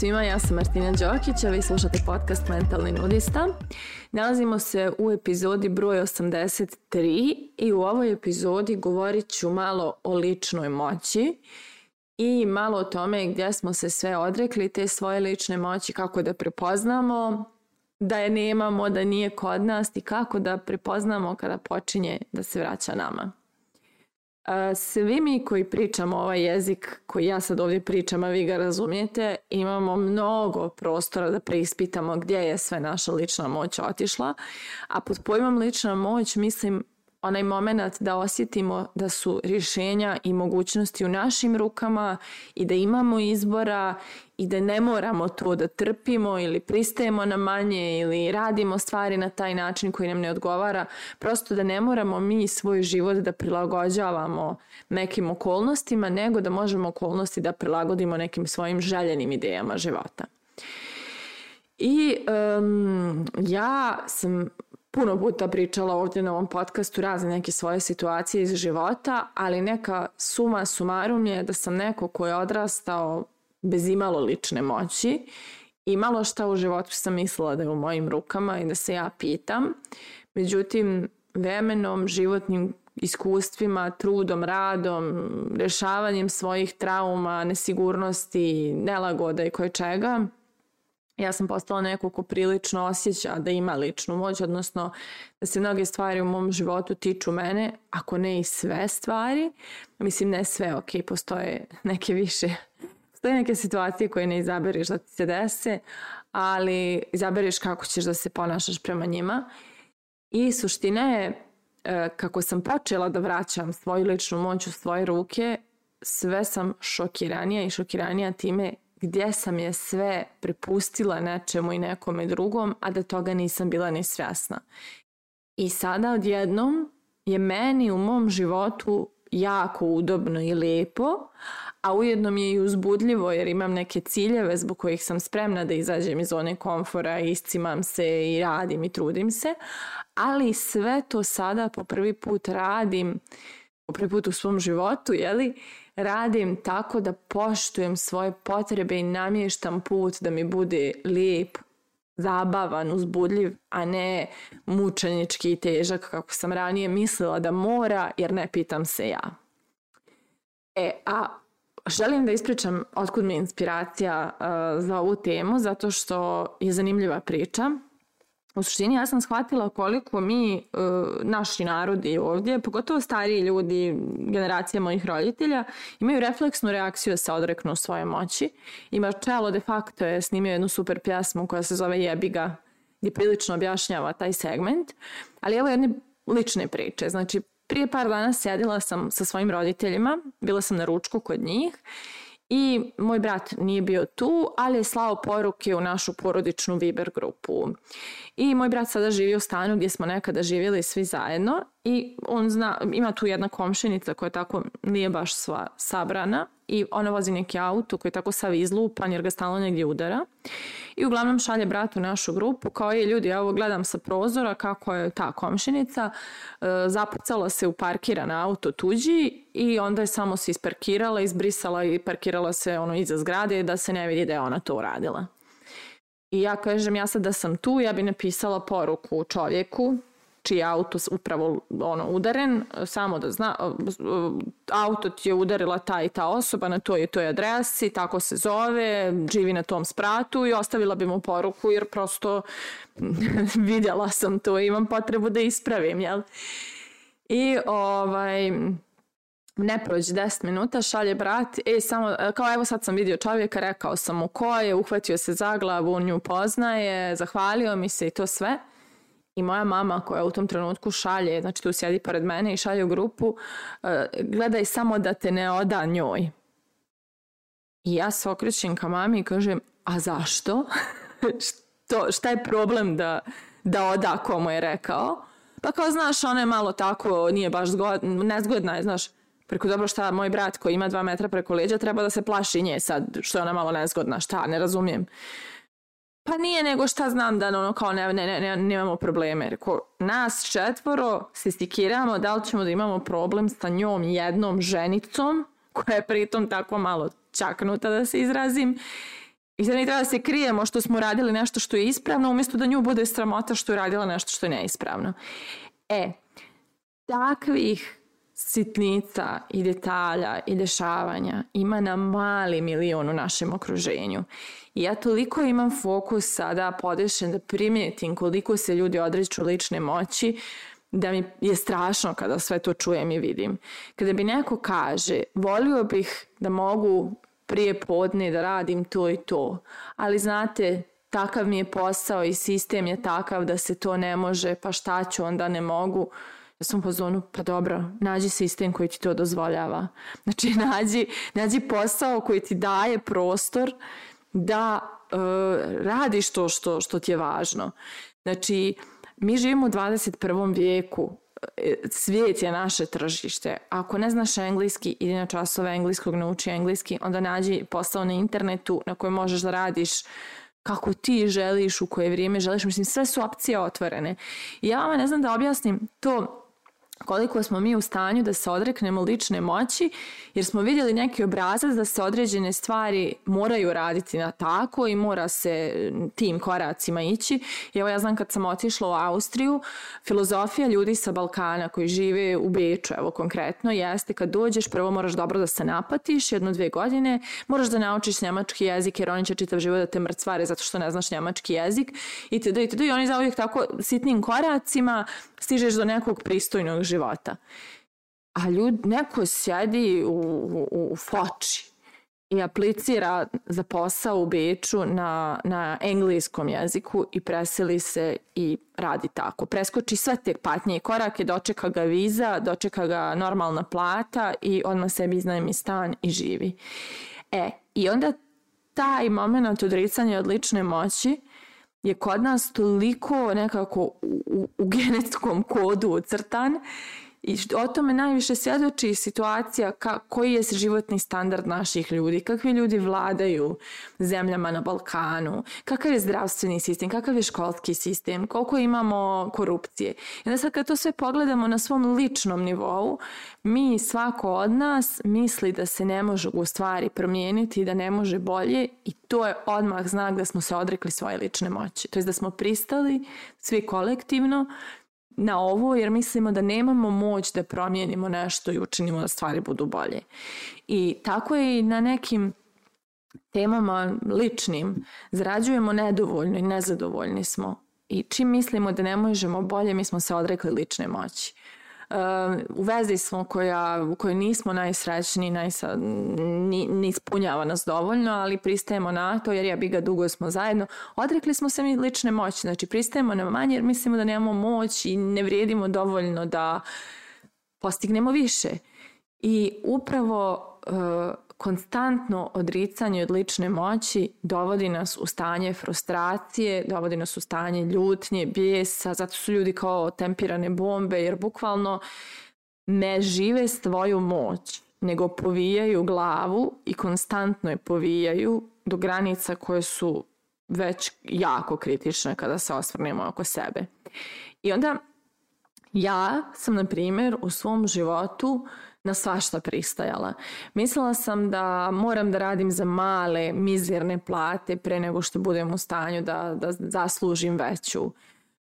svima, ja sam Martina Đokić, a vi slušate podcast Mentalni nudista. Nalazimo se u epizodi broj 83 i u ovoj epizodi govorit ću malo o ličnoj moći i malo o tome gdje smo se sve odrekli te svoje lične moći, kako da prepoznamo da je nemamo, da nije kod nas i kako da prepoznamo kada počinje da se vraća nama. Svi mi koji pričamo ovaj jezik koji ja sad ovdje pričam, a vi ga razumijete, imamo mnogo prostora da preispitamo gdje je sve naša lična moć otišla, a pod pojmom lična moć mislim onaj moment da osjetimo da su rješenja i mogućnosti u našim rukama i da imamo izbora i da ne moramo to da trpimo ili pristajemo na manje ili radimo stvari na taj način koji nam ne odgovara. Prosto da ne moramo mi svoj život da prilagođavamo nekim okolnostima, nego da možemo okolnosti da prilagodimo nekim svojim željenim idejama života. I um, ja sam puno puta pričala ovdje na ovom podcastu razne neke svoje situacije iz života, ali neka suma sumarum je da sam neko ko je odrastao bez imalo lične moći i malo šta u životu sam mislila da je u mojim rukama i da se ja pitam. Međutim, vremenom, životnim iskustvima, trudom, radom, rešavanjem svojih trauma, nesigurnosti, nelagode i koje čega, ja sam postala neko ko prilično osjeća da ima ličnu moć, odnosno da se mnoge stvari u mom životu tiču mene, ako ne i sve stvari. Mislim, ne sve, ok, postoje neke više postoje neke situacije koje ne izabereš da ti se dese, ali izabereš kako ćeš da se ponašaš prema njima. I suština je, e, kako sam počela da vraćam svoju ličnu moć u svoje ruke, sve sam šokiranija i šokiranija time gdje sam je sve prepustila nečemu i nekome drugom, a da toga nisam bila ni svjesna. I sada odjednom je meni u mom životu jako udobno i lijepo, a ujedno mi je i uzbudljivo jer imam neke ciljeve zbog kojih sam spremna da izađem iz zone komfora, iscimam se i radim i trudim se, ali sve to sada po prvi put radim, po prvi put u svom životu, jeli, radim tako da poštujem svoje potrebe i namještam put da mi bude lijep, zabavan, uzbudljiv, a ne mučenički i težak kako sam ranije mislila da mora jer ne pitam se ja. E, a želim da ispričam otkud mi je inspiracija uh, za ovu temu zato što je zanimljiva priča u suštini ja sam shvatila koliko mi, e, naši narodi ovdje, pogotovo stariji ljudi, generacija mojih roditelja, imaju refleksnu reakciju da se odreknu svoje moći. I Marcello de facto je snimio jednu super pjesmu koja se zove Jebiga, gdje prilično objašnjava taj segment. Ali evo jedne lične priče. Znači, prije par dana sjedila sam sa svojim roditeljima, bila sam na ručku kod njih i moj brat nije bio tu, ali je slao poruke u našu porodičnu Viber grupu. I moj brat sada živi u stanu gdje smo nekada živjeli svi zajedno i on zna, ima tu jedna komšinica koja tako nije baš sva sabrana i ona vozi neki auto koji je tako sav izlupan jer ga stalno negdje udara. I uglavnom šalje brat u našu grupu kao je ljudi, ja ovo gledam sa prozora kako je ta komšinica e, zapucala se u parkiran auto tuđi i onda je samo se isparkirala, izbrisala i parkirala se ono iza zgrade da se ne vidi da je ona to uradila. I ja kažem, ja sad da sam tu, ja bi napisala poruku čovjeku čiji auto upravo ono udaren, samo da zna, auto ti je udarila ta i ta osoba na toj i toj adresi, tako se zove, živi na tom spratu i ostavila bi mu poruku jer prosto vidjela sam to i imam potrebu da ispravim, jel? I ovaj, ne prođe 10 minuta, šalje brat, e, samo, e, kao evo sad sam vidio čovjeka, rekao sam mu ko je, uhvatio se za glavu, nju poznaje, zahvalio mi se i to sve. I moja mama koja u tom trenutku šalje, znači tu sjedi pored mene i šalje u grupu, e, gledaj samo da te ne oda njoj. I ja se okrećem ka mami i kažem, a zašto? Što, šta je problem da, da oda komu je rekao? Pa kao, znaš, ona je malo tako, nije baš zgodna, nezgodna je, znaš, Preko dobro šta, moj brat koji ima dva metra preko leđa treba da se plaši nje sad, što je ona malo nezgodna, šta, ne razumijem. Pa nije nego šta znam da ono kao ne, ne, ne, ne, nemamo probleme. Reko, nas četvoro se stikiramo da li ćemo da imamo problem sa njom jednom ženicom koja je pritom tako malo čaknuta da se izrazim I sad mi treba da se krijemo što smo radili nešto što je ispravno, umjesto da nju bude sramota što je radila nešto što je neispravno. E, takvih sitnica i detalja i dešavanja ima na mali milion u našem okruženju. I ja toliko imam fokus sada podešen da primijetim koliko se ljudi odriču lične moći da mi je strašno kada sve to čujem i vidim. Kada bi neko kaže, volio bih da mogu prije podne da radim to i to, ali znate, takav mi je posao i sistem je takav da se to ne može, pa šta ću onda ne mogu Ja da sam u fazonu, pa dobro, nađi sistem koji ti to dozvoljava. Znači, nađi, nađi posao koji ti daje prostor da e, radiš to što, što ti je važno. Znači, mi živimo u 21. vijeku, eh, svijet je naše tržište. Ako ne znaš engleski, idi na časove engleskog, nauči engleski, onda nađi posao na internetu na kojem možeš da radiš kako ti želiš, u koje vrijeme želiš. Mislim, sve su opcije otvorene. I ja vam ne znam da objasnim to koliko smo mi u stanju da se odreknemo lične moći, jer smo vidjeli neki obrazac da se određene stvari moraju raditi na tako i mora se tim koracima ići. I evo ja znam kad sam otišla u Austriju, filozofija ljudi sa Balkana koji žive u Beču, evo konkretno, jeste kad dođeš prvo moraš dobro da se napatiš, jedno dve godine, moraš da naučiš njemački jezik jer oni će čitav život da te mrcvare zato što ne znaš njemački jezik itd. itd. I oni zauvijek tako sitnim koracima stižeš do nekog pristojnog života. A ljud, neko sjedi u, u, u foči i aplicira za posao u Beču na, na engleskom jeziku i preseli se i radi tako. Preskoči sve te patnje i korake, dočeka ga viza, dočeka ga normalna plata i odmah sebi iznajmi stan i živi. E, i onda taj moment odricanja od lične moći je kod nas toliko nekako u, u genetskom kodu ucrtan I o tome najviše svjedoči situacija ka, koji je životni standard naših ljudi, kakvi ljudi vladaju zemljama na Balkanu, kakav je zdravstveni sistem, kakav je školski sistem, koliko imamo korupcije. I onda sad kad to sve pogledamo na svom ličnom nivou, mi svako od nas misli da se ne može u stvari promijeniti, da ne može bolje i to je odmah znak da smo se odrekli svoje lične moći. To je da smo pristali svi kolektivno na ovo jer mislimo da nemamo moć da promijenimo nešto i učinimo da stvari budu bolje. I tako je i na nekim temama ličnim zrađujemo nedovoljno i nezadovoljni smo. I čim mislimo da ne možemo bolje, mi smo se odrekli lične moći u vezi smo koja, u kojoj nismo najsrećni, najsa, ni, ni ispunjava nas dovoljno, ali pristajemo na to jer ja bi ga dugo smo zajedno. Odrekli smo se mi lične moći, znači pristajemo na manje jer mislimo da nemamo moć i ne vrijedimo dovoljno da postignemo više. I upravo uh, konstantno odricanje od lične moći dovodi nas u stanje frustracije, dovodi nas u stanje ljutnje, bijesa, zato su ljudi kao tempirane bombe, jer bukvalno ne žive svoju moć, nego povijaju glavu i konstantno je povijaju do granica koje su već jako kritične kada se osvrnemo oko sebe. I onda Ja sam, na primjer, u svom životu na svašta pristajala. Mislila sam da moram da radim za male, mizerne plate pre nego što budem u stanju da, da zaslužim veću.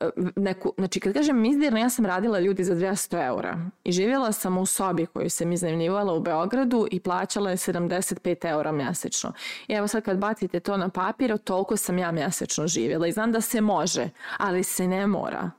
E, neku, znači, kad kažem mizirno, ja sam radila ljudi za 200 eura i živjela sam u sobi koju sam iznajmljivala u Beogradu i plaćala je 75 eura mjesečno. I evo sad kad bacite to na papir, toliko sam ja mjesečno živjela i znam da se može, ali se ne mora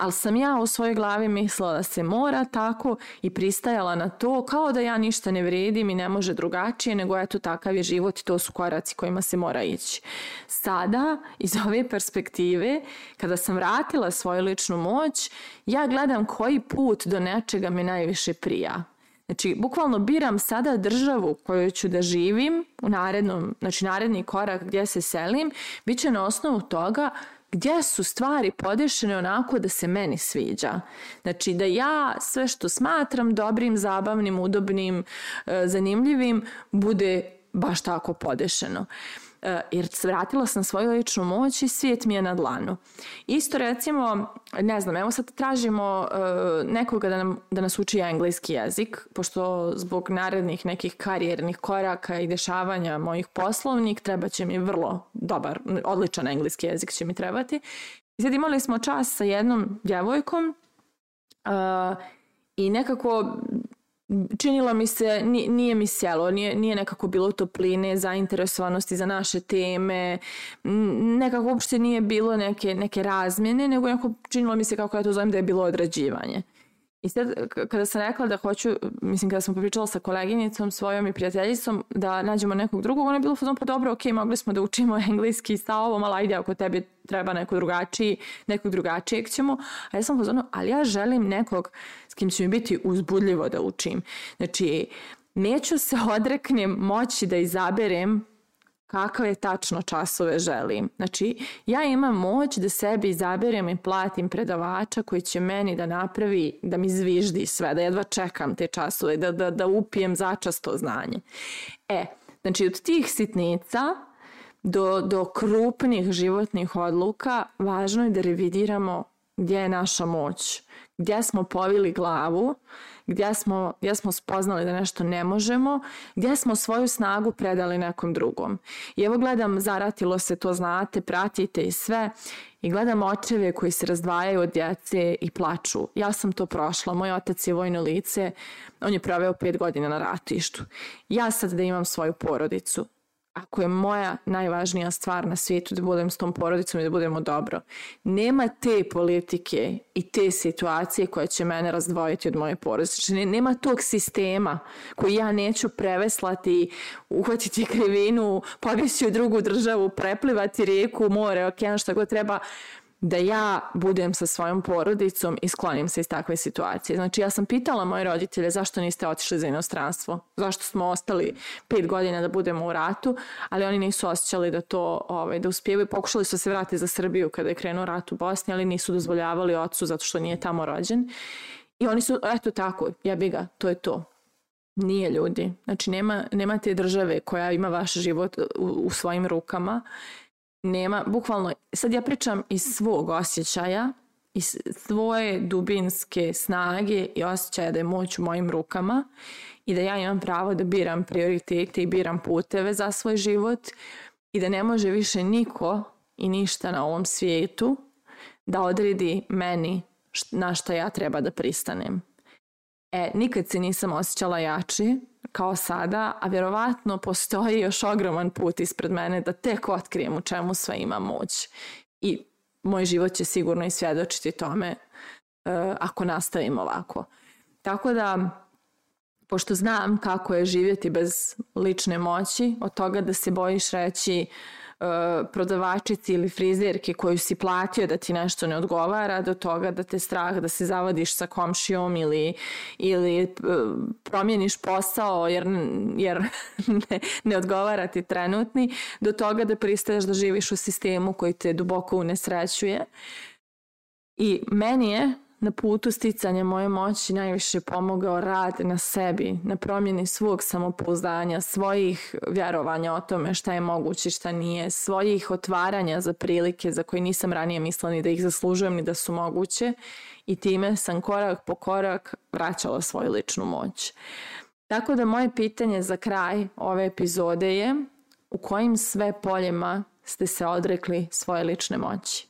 ali sam ja u svojoj glavi mislila da se mora tako i pristajala na to kao da ja ništa ne vredim i ne može drugačije nego eto takav je život i to su koraci kojima se mora ići. Sada iz ove perspektive kada sam vratila svoju ličnu moć ja gledam koji put do nečega me najviše prija. Znači, bukvalno biram sada državu koju ću da živim u narednom, znači naredni korak gdje se selim, bit će na osnovu toga gdje su stvari podešene onako da se meni sviđa. Znači da ja sve što smatram dobrim, zabavnim, udobnim, e, zanimljivim bude baš tako podešeno. Eh, jer vratila sam svoju ličnu moć i svijet mi je na dlanu. Isto recimo, ne znam, evo sad tražimo eh, nekoga da, nam, da nas uči engleski jezik, pošto zbog narednih nekih karijernih koraka i dešavanja mojih poslovnik treba će mi vrlo dobar, odličan engleski jezik će mi trebati. I sad imali smo čas sa jednom djevojkom uh, i nekako činilo mi se, nije mi sjelo, nije, nije nekako bilo topline, zainteresovanosti za naše teme, nekako uopšte nije bilo neke, neke razmjene, nego nekako činilo mi se kako ja to zovem da je bilo odrađivanje. I sad, kada sam rekla da hoću, mislim, kada sam popričala sa koleginicom svojom i prijateljicom da nađemo nekog drugog, ona je bilo fazon, pa dobro, okay, mogli smo da učimo engleski sa ovom, ali ajde, ako tebi treba neko drugačiji, nekog drugačijeg ćemo. A ja sam fazonu, ali ja želim nekog s kim će mi biti uzbudljivo da učim. Znači, neću se odreknem moći da izaberem kakve tačno časove želim. Znači, ja imam moć da sebi izaberem i platim predavača koji će meni da napravi, da mi zviždi sve, da jedva čekam te časove, da, da, da upijem začasto znanje. E, znači, od tih sitnica do, do krupnih životnih odluka važno je da revidiramo gdje je naša moć gdje smo povili glavu, gdje smo, gdje smo spoznali da nešto ne možemo, gdje smo svoju snagu predali nekom drugom. I evo gledam, zaratilo se to, znate, pratite i sve, i gledam očeve koji se razdvajaju od djece i plaču. Ja sam to prošla, moj otac je vojno lice, on je proveo pet godina na ratištu. Ja sad da imam svoju porodicu, ako je moja najvažnija stvar na svijetu da budem s tom porodicom i da budemo dobro. Nema te politike i te situacije koja će mene razdvojiti od moje porodice. Znači, nema tog sistema koji ja neću preveslati, uhvatiti krivinu, pobjeći u drugu državu, preplivati rijeku, more, okean, šta god treba da ja budem sa svojom porodicom i sklonim se iz takve situacije. Znači ja sam pitala moje roditelje zašto niste otišli za inostranstvo, zašto smo ostali pet godina da budemo u ratu, ali oni nisu osjećali da to ovaj, da uspijevaju. Pokušali su da se vratiti za Srbiju kada je krenuo rat u Bosni, ali nisu dozvoljavali ocu zato što nije tamo rođen. I oni su, eto tako, ja bi ga, to je to. Nije ljudi. Znači nema, nema te države koja ima vaš život u, u svojim rukama nema, bukvalno, sad ja pričam iz svog osjećaja, iz svoje dubinske snage i osjećaja da je moć u mojim rukama i da ja imam pravo da biram prioritete i biram puteve za svoj život i da ne može više niko i ništa na ovom svijetu da odredi meni na šta ja treba da pristanem. E, nikad se nisam osjećala jači kao sada, a vjerovatno postoji još ogroman put ispred mene da tek otkrijem u čemu sve ima moć. I moj život će sigurno i svjedočiti tome e, ako nastavim ovako. Tako da, pošto znam kako je živjeti bez lične moći, od toga da se bojiš reći E, prodavačici ili frizerke koju si platio da ti nešto ne odgovara do toga da te strah da se zavadiš sa komšijom ili, ili e, promijeniš posao jer, jer ne, ne odgovara ti trenutni do toga da pristaješ da živiš u sistemu koji te duboko unesrećuje i meni je na putu sticanja moje moći najviše pomogao rad na sebi, na promjeni svog samopouzdanja, svojih vjerovanja o tome šta je moguće, šta nije, svojih otvaranja za prilike za koje nisam ranije mislila ni da ih zaslužujem ni da su moguće i time sam korak po korak vraćala svoju ličnu moć. Tako da moje pitanje za kraj ove epizode je u kojim sve poljima ste se odrekli svoje lične moći?